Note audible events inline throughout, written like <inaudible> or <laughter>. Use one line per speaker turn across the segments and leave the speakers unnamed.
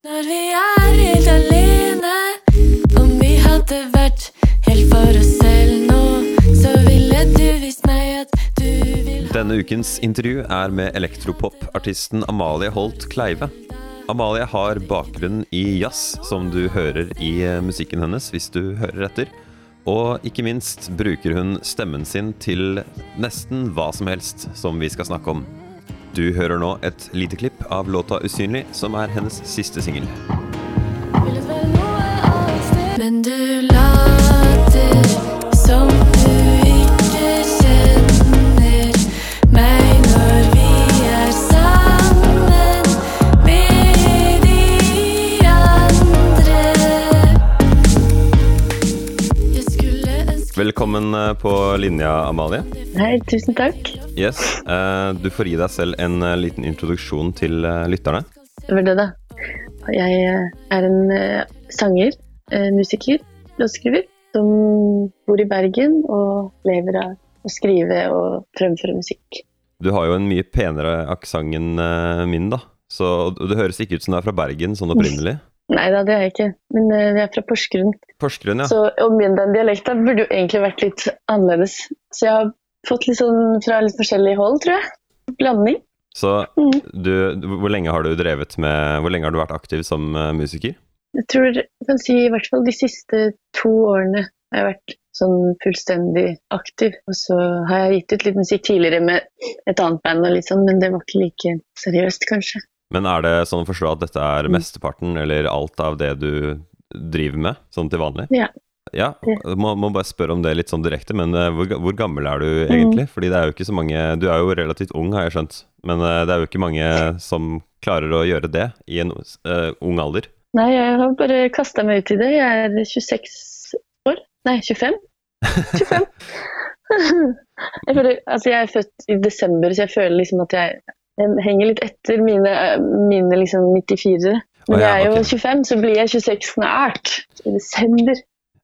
Når vi er helt alene, om vi hadde vært helt for oss selv nå, så ville du vist meg at du vil ha
Denne ukens intervju er med elektropop-artisten Amalie Holt Kleive. Amalie har bakgrunn i jazz, som du hører i musikken hennes hvis du hører etter. Og ikke minst bruker hun stemmen sin til nesten hva som helst som vi skal snakke om. Du hører nå et lite klipp av låta 'Usynlig', som er hennes siste singel.
Ville vel noe annet sted. Men du later som du ikke kjenner meg når vi er sammen med de andre. Jeg skulle ønske
Velkommen eh, på linja, Amalie.
Hei, tusen takk.
Yes, eh, Du får gi deg selv en eh, liten introduksjon til eh, lytterne.
Det det, da. Jeg er en sanger, musiker, låtskriver, som bor i Bergen og lever av å skrive og fremføre musikk.
Du har jo en mye penere aksent enn min, da. Så det høres ikke ut som du er fra Bergen sånn opprinnelig. <laughs>
Nei da, det er jeg ikke, men jeg er fra Porsgrunn.
Porsgrunn, ja.
Så, og min den dialekta burde jo egentlig vært litt annerledes. Så jeg har fått litt sånn fra litt forskjellig hold, tror jeg. Blanding.
Så
Mm.
du, hvor lenge har du drevet med Hvor lenge har du vært aktiv som eh, musiker?
Jeg tror jeg kan si i hvert fall de siste to årene har jeg vært sånn fullstendig aktiv. Og så har jeg gitt ut litt musikk tidligere med et annet band, og sånn, men det var ikke like seriøst, kanskje.
Men er det sånn å forstå at dette er
Mm.
mesteparten, eller alt av det du driver med, sånn til vanlig?
Ja.
Ja, må, må bare spørre om det litt sånn direkte, men eh, hvor, hvor gammel er du
Mm.
egentlig? Fordi det er jo ikke så mange Du er jo relativt ung, har jeg skjønt, men eh, det er jo ikke mange som klarer å gjøre det i en uh, ung alder.
Nei, jeg har bare kasta meg ut i det. Jeg er 26 år. Nei, 25. 25. <laughs> <laughs> jeg, føler, altså jeg er født i desember, så jeg føler liksom at jeg, jeg henger litt etter mine, mine liksom 94. Men
oh, ja,
jeg er jo
okay.
25, så blir jeg 26 snart. I desember.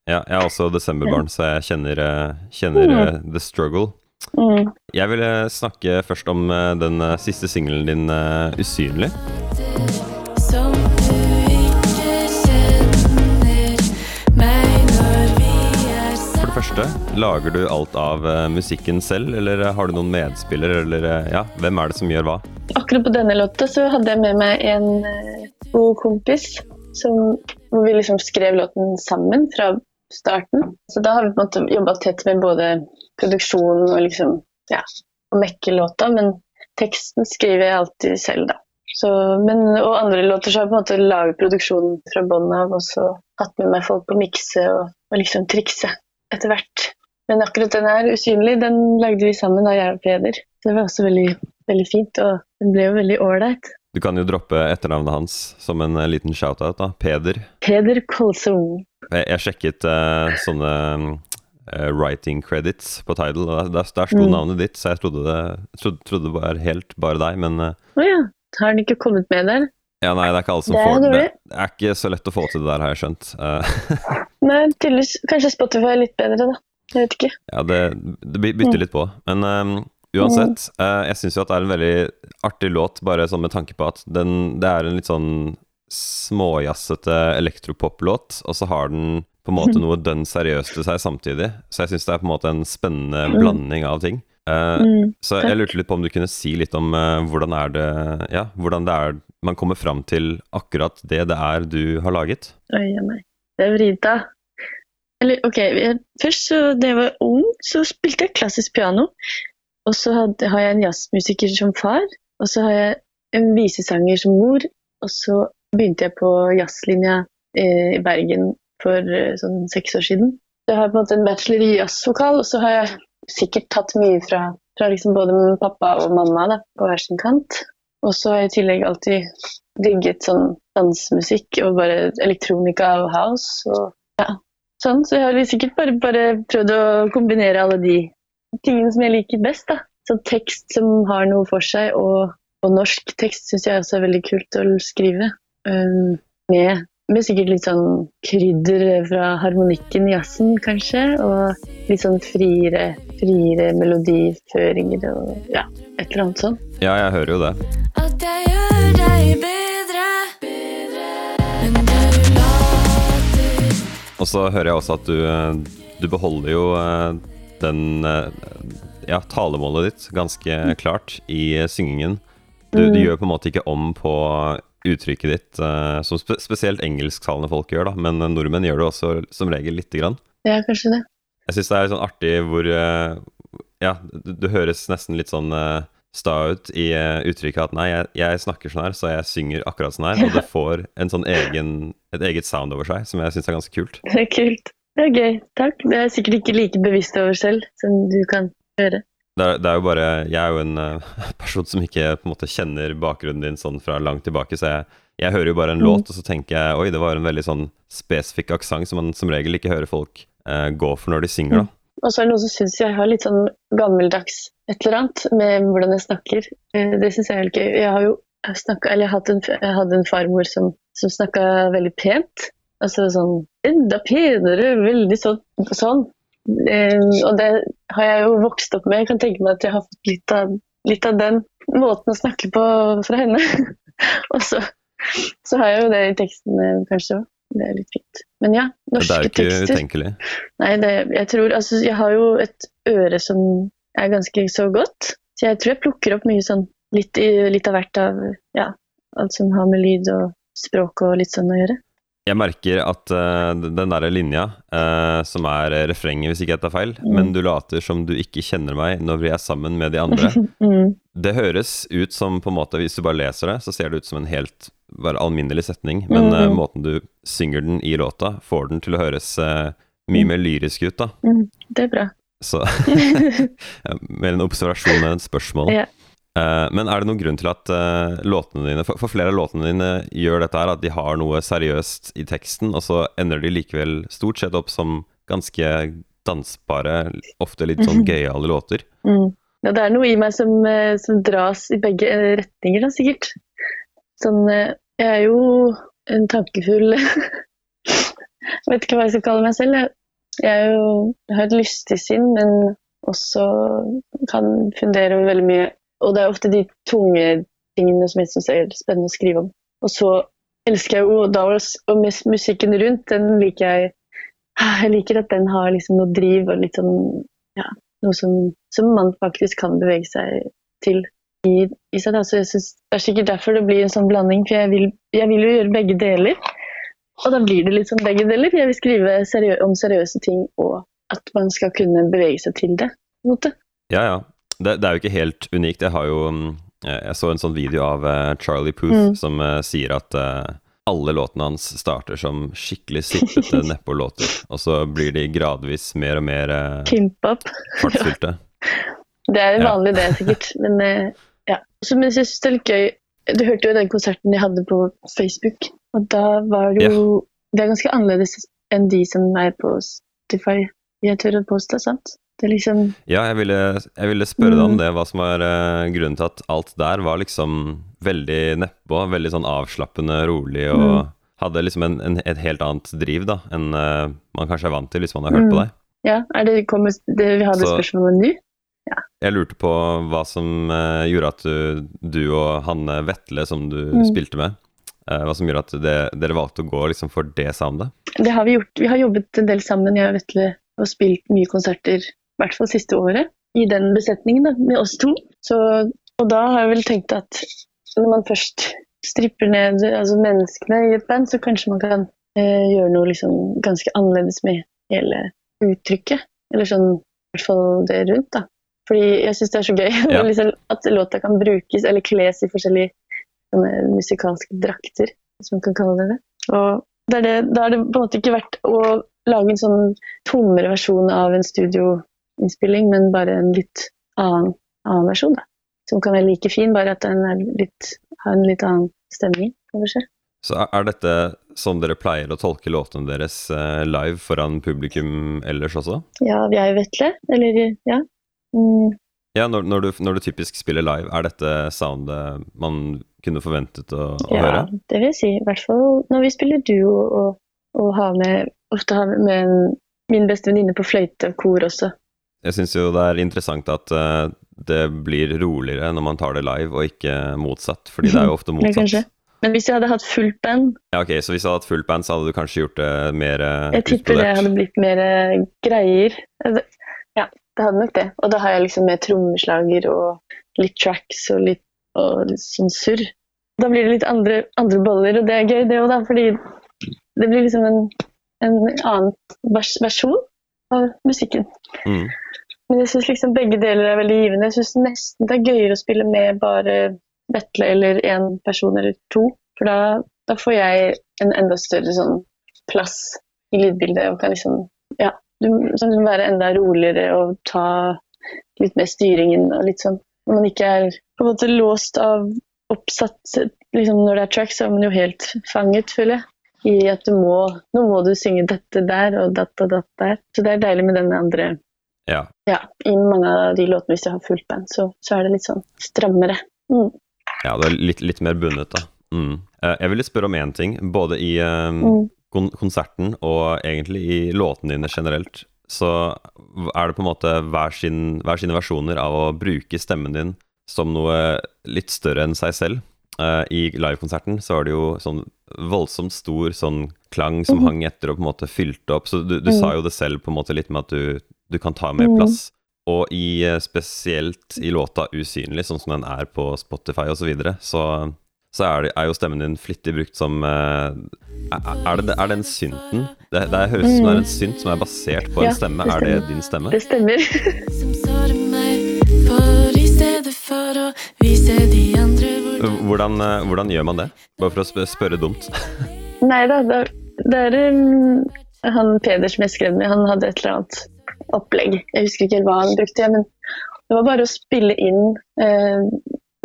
Ja, jeg er også desemberbarn, så jeg kjenner, eh, kjenner
Mm.
eh, the struggle.
Mm.
Jeg ville snakke først om eh, den siste singelen din, 'Usynlig'. For det første, lager du alt av musikken selv, eller har du noen medspillere, eller ja, hvem er det som gjør hva?
Akkurat på denne låta så hadde jeg med meg en god kompis som, hvor vi liksom skrev låten sammen fra starten. Så da har vi på en måte jobba tett med både produksjonen og liksom ja, å mekke låta, men teksten skriver jeg alltid selv, da. Så, men, og andre låter så har jeg på en måte laget produksjonen fra bånn av, og så hatt med meg folk på mikse og, og liksom trikse etter hvert. Men akkurat den her, Usynlig, den lagde vi sammen, da, jeg og Peder. Det var også veldig, veldig fint, og den ble jo veldig ålreit.
Du kan jo droppe etternavnet hans som en eh, liten shout-out, da. Peder.
Peder Kolsung.
Jeg, jeg sjekket uh, sånne uh, writing credits på Tidal, og der, der, der sto
Mm.
navnet ditt, så jeg trodde det, trodde, trodde det var helt bare deg, men
Å uh, oh, ja, har den ikke kommet med der?
ja, nei, det er ikke alle som
Det
får det. Det er ikke så lett å få til det der, har jeg skjønt. Eh, <laughs>
Nei, tydeligvis. Kanskje Spotify er litt bedre, da. Jeg vet ikke.
Ja, det, det by- bytter litt på. Men um, uansett, eh, jeg syns jo at det er en veldig artig låt, bare sånn med tanke på at den, det er en litt sånn småjazzete elektropoplåt, og så har den på en måte noe dønn seriøst til seg samtidig. Så jeg syns det er på en måte en spennende
Mm.
blanding av ting. Uh,
Mm.
så jeg lurte litt på om du kunne si litt om uh, hvordan er det Ja, hvordan det er man kommer fram til akkurat det det er du har laget.
Oi meg. Det er vrient, da. Eller ok, jeg, først så da jeg var ung, så spilte jeg klassisk piano. Og så hadde, har jeg en jazzmusiker som far, og så har jeg en visesanger som mor. Og så begynte jeg på jazzlinja eh, i Bergen for eh, sånn seks år siden. Jeg har på en måte en bachelor i jazzvokal, og så har jeg sikkert tatt mye fra, fra liksom både pappa og mamma da, på hver sin kant. Og så har jeg i tillegg alltid digget sånn dansemusikk og bare elektronika og house. Og, ja, sånn. Så jeg har sikkert bare, bare prøvd å kombinere alle de tingene som jeg liker best. da. Sånn tekst som har noe for seg, og, og norsk tekst syns jeg også er veldig kult å skrive. Um, med, med sikkert litt sånn krydder fra harmonikken i jazzen, kanskje. Og litt sånn friere, friere melodiføringer og ja, et eller annet sånt.
Ja, jeg hører jo det.
At jeg gjør deg bedre, bedre.
Og så hører jeg også at du, eh, du beholder jo eh, den eh, ja, talemålet ditt ganske klart i syngingen. Du, du
Mm.
gjør på en måte ikke om på uttrykket ditt, eh, som spe spesielt engelsktalende folk gjør, da, men nordmenn gjør det også som regel lite grann.
Ja, kanskje det.
Jeg syns det er sånn artig hvor eh, Ja, du, høres nesten litt sånn eh, sta ut i eh, uttrykket at nei, jeg, jeg snakker sånn her, så jeg synger akkurat sånn her. Og det får en sånn egen, et eget sound over seg, som jeg syns er ganske kult. <laughs>
Det er kult. Det er gøy. Takk. Det er jeg sikkert ikke like bevisst over selv som du kan høre.
Det er, det er jo bare Jeg er jo en eh, <laughs> person som ikke på en måte kjenner bakgrunnen din sånn fra langt tilbake, så jeg, jeg hører jo bare en
Mm.
låt, og så tenker jeg oi, det var en veldig sånn spesifikk aksent som man som regel ikke hører folk uh, gå for når de synger, da.
Og så er det noen som syns jeg har litt sånn gammeldags et eller annet med hvordan jeg snakker. Eh, Det syns jeg er helt gøy. Jeg har jo snakket, eller jeg, hadde en, jeg hadde en farmor som, som snakka veldig pent. Altså sånn enda penere, veldig sånn. sånn. Eh, og det har jeg jo vokst opp med. Jeg kan tenke meg at jeg har fått litt av, litt av den måten å snakke på fra henne. <laughs> og så, så har jeg jo det i teksten eh, kanskje òg. Det er litt fint. Men ja,
Det
norske
er jo ikke
tekster.
utenkelig.
Nei, det, jeg tror Altså, jeg har jo et øre som er ganske så godt, så jeg tror jeg plukker opp mye sånn litt, litt av hvert av ja, alt som har med lyd og språk og litt sånn å gjøre.
Jeg merker at uh, den derre linja, uh, som er refrenget, hvis ikke jeg tar feil,
Mm.
men du later som du ikke kjenner meg når vi er sammen med de andre. <laughs>
Mm.
Det høres ut som på en måte, hvis du bare leser det, så ser det ut som en helt bare alminnelig setning, men
Mhm.
måten du synger den i låta, får den til å høres mye mer lyrisk ut, da.
Mm. Det er bra.
Så <laughs> mer en observasjon enn et spørsmål.
Ja.
Eh, men er det noen grunn til at eh, låtene dine for, flere av låtene dine gjør dette her, at de har noe seriøst i teksten, og så ender de likevel stort sett opp som ganske dansbare, ofte litt sånn
Mhm.
gøyale låter?
Mm. Ja, det er noe i meg som, eh, som dras i begge retninger, da, sikkert. Sånn Jeg er jo en tankefull Jeg <laughs> vet ikke hva jeg skal kalle meg selv. Jeg, jeg, jo, jeg har et lystig sinn, men også kan fundere over veldig mye. Og det er ofte de tunge tingene som jeg syns er spennende å skrive om. Og så elsker jeg jo da og musikken rundt, den liker jeg Jeg liker at den har liksom noe driv og litt sånn ja, noe som, som man faktisk kan bevege seg til i, i seg. Jeg synes, det er sikkert derfor det blir en sånn blanding, for jeg vil, jeg vil jo gjøre begge deler. Og da blir det litt sånn begge deler. Jeg vil skrive seriø om seriøse ting, og at man skal kunne bevege seg til det.
Ja, ja. Det, det er jo ikke helt unikt. Jeg har jo mm, Jeg så en sånn video av eh, Charlie Pooth
Mm.
som eh, sier at eh, alle låtene hans starter som skikkelig sippete <laughs> nedpå-låter, og så blir de gradvis mer og mer eh,
Pimp up.
fartsfylte. <laughs>
Det er jo
Ja.
vanlig det, sikkert. <laughs> Men ja. Så, men jeg synes det er litt gøy. Du hørte jo den konserten de hadde på Facebook, og da var det jo Det er ganske annerledes enn de som er på Spotify, jeg tør å påstå, sant? Det liksom
Ja, jeg ville, jeg ville spørre deg om
Mm.
det, hva som var uh, grunnen til at alt der var liksom veldig nedpå, veldig sånn avslappende, rolig, og
Mm.
hadde liksom en, en, et helt annet driv da, enn uh, man kanskje er vant til hvis man har hørt på
Mm.
deg.
Ja, er det, kommer, det vi hadde
Så-
spørsmål om Ja.
Jeg lurte på hva som uh, gjorde at du, du og Hanne Vetle, som du
Mm.
spilte med, eh, hva som gjorde at det, dere valgte å gå liksom for det soundet?
Det har vi gjort. Vi har jobbet en del sammen, jeg og Vetle, og spilt mye konserter, i hvert fall siste året, i den besetningen da, med oss to. Så, og da har jeg vel tenkt at når man først stripper ned altså menneskene i et band, så kanskje man kan eh, gjøre noe liksom ganske annerledes med hele uttrykket. Eller sånn, i hvert fall det rundt, da. Fordi jeg syns det er så gøy <laughs>
Ja.
liksom, at låta kan brukes eller kles i forskjellige musikalske drakter, hvis man kan kalle det det. Og det er det, da har det på en måte ikke vært å lage en sånn tommere versjon av en studioinnspilling, men bare en litt annen, annen versjon, da. Som kan være like fin, bare at den er litt, har en litt annen stemning.
Så er, dette sånn dere pleier å tolke låtene deres eh, live foran publikum ellers også?
Ja, vi er jo Vetle, eller ja. Mm,
Ja, når, når, du, når du typisk spiller live, er dette soundet man kunne forventet å, å
ja,
høre?
det vil jeg si. I hvert fall når vi spiller duo og, og har med, ofte har med min beste venninne på fløyte og kor også.
Jeg syns jo det er interessant at uh, det blir roligere når man tar det live, og ikke motsatt. Fordi det er jo ofte <laughs>
Ja,
motsatt.
kanskje. Men hvis jeg hadde hatt fullt band,
Ja, ok, Så hvis jeg hadde hatt fullt band, så hadde du kanskje gjort det mer eh,
jeg tipper det hadde blitt mer eh, greier. Ja, det hadde nok det. Og da har jeg liksom mer trommeslager og litt tracks og litt, og litt sånn surr. Da blir det litt andre, andre boller, og det er gøy det òg, da, fordi det blir liksom en, en annen vers versjon av musikken.
Mm.
Men jeg syns liksom begge deler er veldig givende. Jeg syns nesten det er gøyere å spille med bare Vetle eller én person eller to. For da, da får jeg en enda større sånn plass i lydbildet og kan liksom Ja, du du må være enda roligere og ta litt mer styringen og litt sånn. Når man ikke er på en måte låst av oppsatt liksom Når det er track, så er man jo helt fanget, føler jeg. I at du må Nå må du synge dette der og datt og datt der. Så det er deilig med den andre
Ja.
ja, i mange av de låtene hvis jeg har fullt band, så, så er det litt sånn strammere. Mm.
ja, det er litt, litt mer bundet, da. Mm. Eh, Jeg ville spørre om én ting. Både i um,
Mm.
kon konserten og egentlig i låtene dine generelt, så er det på en måte hver, sin, hver sine versjoner av å bruke stemmen din som noe litt større enn seg selv. Eh, I livekonserten så var det jo sånn voldsomt stor sånn klang som hang etter og på en måte fylte opp. Så du, du
Mm.
sa jo det selv på en måte litt med at du, du kan ta mer
Mm.
plass. Og i, eh, spesielt i låta 'Usynlig', sånn som den er på Spotify osv., så, videre, så så er, det, er jo stemmen din flittig brukt som eh, Er, er, det, er den synten? Det, det høres ut som det er en synt som er basert på en stemme. Er det din stemme?
Det stemmer. <laughs>
Hvordan, eh, hvordan gjør man det? Bare for å spørre dumt. <laughs>
Nei da, det, det er um, han Peder som jeg skrev med, han hadde et eller annet opplegg. Jeg husker ikke hva han brukte, men det var bare å spille inn eh,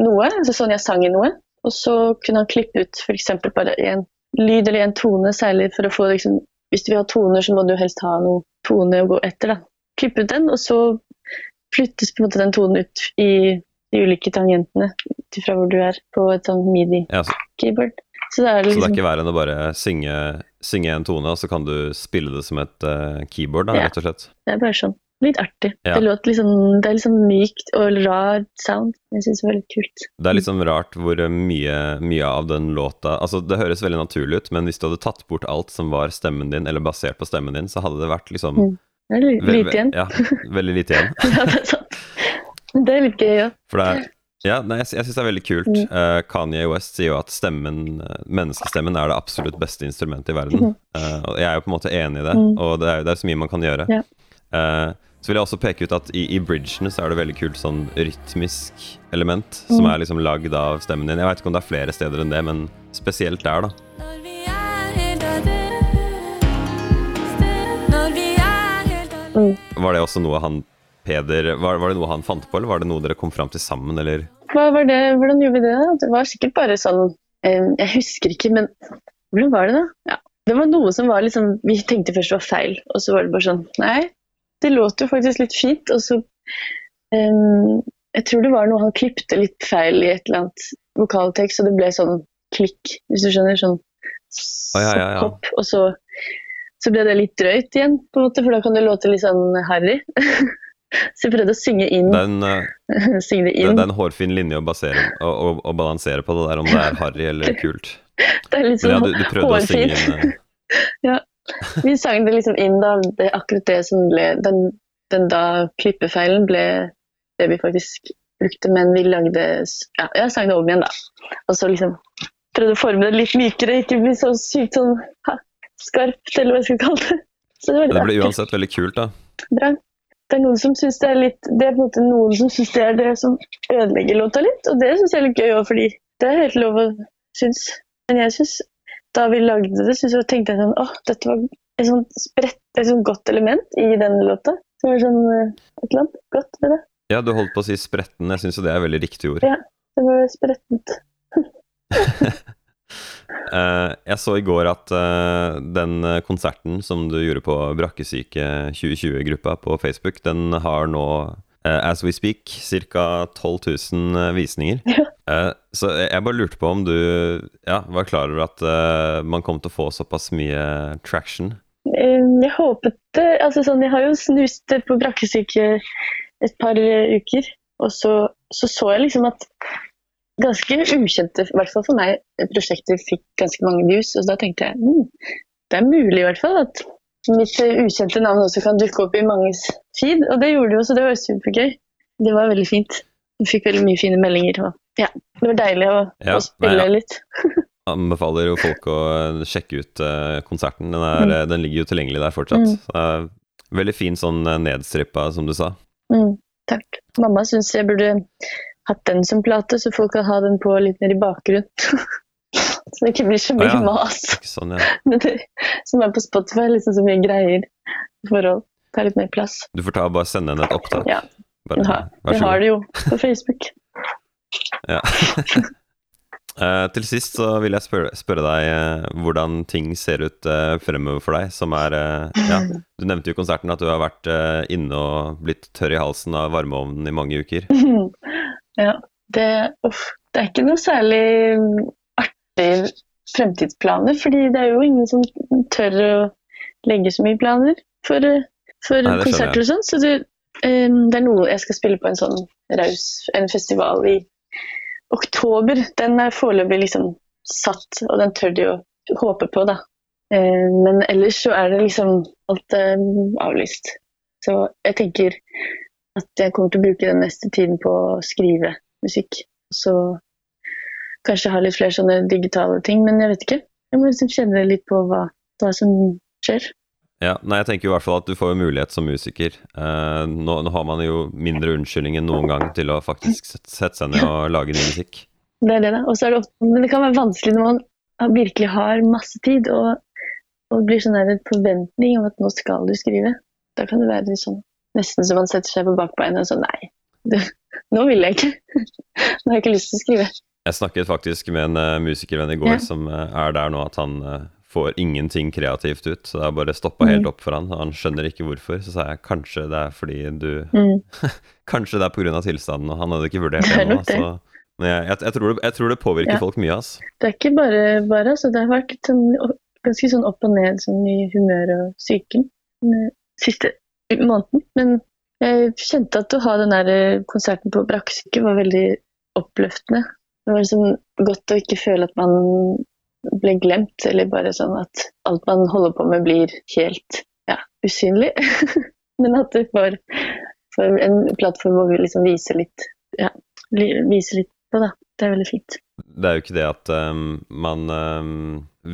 noe, altså sånn jeg sang i noe, og så kunne han klippe ut f.eks. bare en lyd eller en tone, særlig for å få liksom Hvis du vil ha toner, så må du helst ha noe tone å gå etter, da. Klippe ut den, og så flyttes på en måte den tonen ut i de ulike tangentene ut ifra hvor du er på et sånn
Ja, så,
midi-keyboard. Så det er
så det er
liksom
ikke verre enn å bare synge, synge en tone, og så kan du spille det som et uh, keyboard, da,
Ja.
rett og slett.
Det er bare sånn litt artig.
Ja.
Det låter liksom, det er liksom mykt og rar sound. Jeg syns det var litt kult.
Det er litt sånn rart hvor mye, mye av den låta Altså, det høres veldig naturlig ut, men hvis du hadde tatt bort alt som var stemmen din, eller basert på stemmen din, så hadde det vært liksom
Mm. Det er lite igjen.
Ja, veldig lite igjen. <laughs>
Ja, det er sant. Det er litt gøy ja.
For det er ja, nei, jeg, jeg syns det er veldig kult.
Mm.
Uh, Kanye West sier jo at stemmen, eh, menneskestemmen er det absolutt beste instrumentet i verden. Eh, og jeg er jo på en måte enig i det,
Mm.
og det er, det er så mye man kan gjøre.
Ja.
Uh, så vil jeg også peke ut at i, i bridgene så er det veldig kult sånn rytmisk element som
Mm.
er liksom lagd av stemmen din. Jeg veit ikke om det er flere steder enn det, men spesielt der, da.
Alene
Var det også noe han Peder var, var det noe han fant på, eller var det noe dere kom fram til sammen, eller?
Hva var det? Hvordan gjorde vi det? Det var sikkert bare sånn eh, Jeg husker ikke, men hvordan var det da? Ja. Det var noe som var liksom Vi tenkte først det var feil, og så var det bare sånn Nei, det låt jo faktisk litt fint. Og så eh, Jeg tror det var noe han klipte litt feil i et eller annet vokaltekst, så det ble sånn klikk, hvis du skjønner. Sånn
oh, ja, ja, ja.
Og så, så ble det litt drøyt igjen, på en måte, for da kan det låte litt sånn harry. <laughs> så jeg prøvde å synge inn,
Den, er eh, <laughs>
synge det inn.
det er en hårfin linje å basere å, å, å balansere på det der, om det er harry eller <laughs> kult.
Det er litt
Men ja,
sånn
du, du prøvde å synge
hårfint.
inn <laughs> Ja.
Vi sang det liksom inn da, det, akkurat det som ble den, den da klippefeilen ble det vi faktisk brukte, men vi lagde Ja, jeg sang det om igjen, da. Og så liksom prøvde å forme det litt mykere, ikke bli så sykt sånn ha, skarpt, eller hva jeg skal kalle det. Så det var
Men
ja,
det ble uansett veldig kult, da.
Bra. Det er noen som syns det er litt Det er på en måte noen som syns det er det som ødelegger låta litt, og det syns jeg er litt gøy òg, fordi det er helt lov å synes. Men jeg syns da vi lagde det, synes jeg, tenkte jeg sånn åh, dette var et sånt spredt, et sånt godt element i den låta. Det var sånn eh, et eller annet godt ved det.
Ja, du holdt på å si spretten. Jeg syns jo det er veldig riktig ord.
Ja. Det var sprettent. <laughs>
Eh, jeg så i går at eh, den eh, konserten som du gjorde på Brakkesyke 2020-gruppa på Facebook, den har nå, as we speak, ca. 12 000 visninger.
Ja.
Så jeg bare lurte på om du ja, var klar over at man kom til å få såpass mye traction.
Jeg håpet. Altså sånn, jeg har jo snust på brakkesyke et par uker, og så, så så jeg liksom at ganske ukjente, i hvert fall for meg, prosjekter fikk ganske mange views. Og da tenkte jeg mm, det er mulig i hvert fall at mitt eh, ukjente navn også kan dukke opp i manges feed. Og det gjorde det jo, så det var supergøy. Det var veldig fint. Jeg fikk veldig mye fine meldinger. Og ja, det var deilig å,
Ja,
å spille
nei, ja.
litt. <laughs>
Anbefaler jo folk å eh, sjekke ut eh, konserten. Den, er,
Mm.
eh, den ligger jo tilgjengelig der fortsatt.
Mm.
Er veldig fin sånn eh, nedstrippa, som du sa.
Mm, takk. Mamma syns jeg burde hatt den som plate, så folk kan ha den på litt mer i bakgrunnen. <laughs> så det ikke blir så mye
ah, ja.
mas.
Sånn, ja. <laughs>
Men det, som er på Spotify, liksom så mye greier for å ta litt mer plass.
Du får ta og bare sende henne et opptak.
Ja,
Bare, vær
vi har det jo på Facebook.
Ja. Uh, <laughs> til sist så vil jeg spørre, spørre deg uh, hvordan ting ser ut uh, fremover for deg, som er Ja, du nevnte jo i konserten at du har vært inne og blitt tørr i halsen av varmeovnen i mange uker.
Ja, det, uff, det er ikke noe særlig artig fremtidsplaner, fordi det er jo ingen som tør å legge så mye planer for, eh, for
Nei,
konserter og sånn. Så det, um, det er noe jeg skal spille på en sånn raus en festival i oktober. Den er foreløpig liksom satt, og den tør de å håpe på, da. Men ellers så er det liksom alt um, avlyst. Så jeg tenker at jeg kommer til å bruke den neste tiden på å skrive musikk. Så kanskje ha litt flere sånne digitale ting, men jeg vet ikke. Jeg må liksom kjenne litt på hva, hva som skjer.
Ja, nei, jeg tenker i hvert fall at du får jo mulighet som musiker. Eh, nå, nå har man jo mindre unnskyldning enn noen gang til å faktisk sette, seg ned og lage ny musikk.
Det er det, da. Og så er det ofte, men det kan være vanskelig når man virkelig har masse tid, og, og blir sånn en forventning om at nå skal du skrive. Da kan det være sånn nesten så man setter seg på bakbeina og sånn nei, du, <laughs> nå vil jeg ikke. nå har jeg ikke lyst til å skrive.
Jeg snakket faktisk med en uh, musikervenn i går
Ja.
som uh, er der nå at han uh, får ingenting kreativt ut. Så det har bare stoppa helt
Mm.
opp for han. og Han skjønner ikke hvorfor. Så sa jeg kanskje det er fordi du
Mm. <laughs>
Kanskje det er pga. tilstanden, og han hadde ikke vurdert
Det
ennå. Så jeg, jeg, jeg, tror det, jeg tror det påvirker
Ja.
folk mye, ass.
Det er ikke bare bare, altså. Det har vært sånn, ganske sånn opp og ned sånn i humør og psyken siste måneden. Men jeg kjente at å ha den der eh, konserten på Brakkesyke var veldig oppløftende. Det var liksom godt å ikke føle at man ble glemt, eller bare sånn at alt man holder på med blir helt ja, usynlig. <laughs> Men at det får, får en plattform hvor vi liksom viser litt, ja, viser litt på, da. Det er veldig fint.
Det er jo ikke det at um, man um,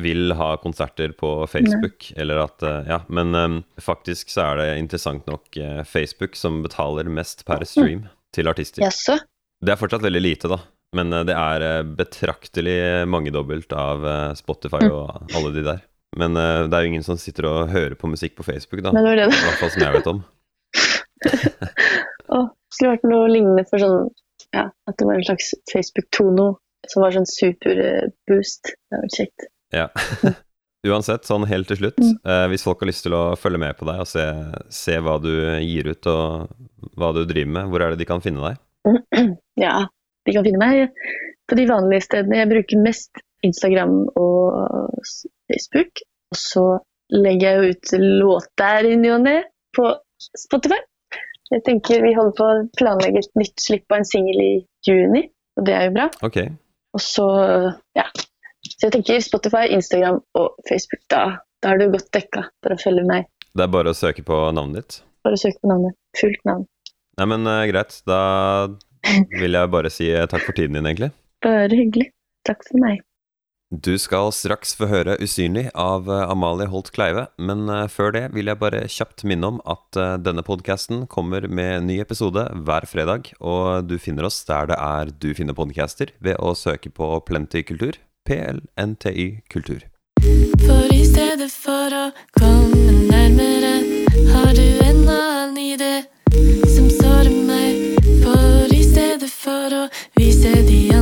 vil ha konserter på Facebook, eller at uh, Ja, men um, faktisk så er det interessant nok uh, Facebook som betaler mest per stream til artister.
Jaså?
Det er fortsatt veldig lite, da. Men uh, det er betraktelig mangedobbelt av Spotify
Mm.
og alle de der. Men det er jo ingen som sitter og hører på musikk på Facebook, da.
Men det var det,
I hvert fall som jeg vet om. <laughs>
Å, skulle vært noe lignende for sånn ja, at det var en slags Facebook-tono som var sånn super-boost. Det hadde vært kjekt.
Ja. <laughs> Uansett, sånn helt til slutt,
Mm.
eh, hvis folk har lyst til å følge med på deg og se, se hva du gir ut og hva du driver med, hvor er det de kan finne deg? <clears throat>
Ja, de kan finne meg på de vanlige stedene. Jeg bruker mest Instagram og Facebook. Og så legger jeg jo ut låter i ny og ne på Spotify. Jeg tenker Vi holder på å planlegge et nytt slipp av en singel i juni, og det er jo bra.
Okay.
Og så, ja. Så jeg tenker Spotify, Instagram og Facebook. Da, da er du godt dekka for å følge meg.
Det er bare å søke på navnet ditt.
Bare å søke på navnet. Fullt navn.
Nei, men uh, greit. Da vil jeg bare si eh, takk for tiden din, egentlig.
Bare hyggelig. Takk for meg.
Du skal straks få høre 'Usynlig' av eh, Amalie Holt Kleive, men eh, før det vil jeg bare kjapt minne om at eh, denne podkasten kommer med ny episode hver fredag, og du finner oss der det er du finner podcaster, ved å søke på Plenty Kultur. PLNTY Kultur.
For i stedet for å komme nærmere, har du en annen idé som sårer meg. For i stedet for å vise de andre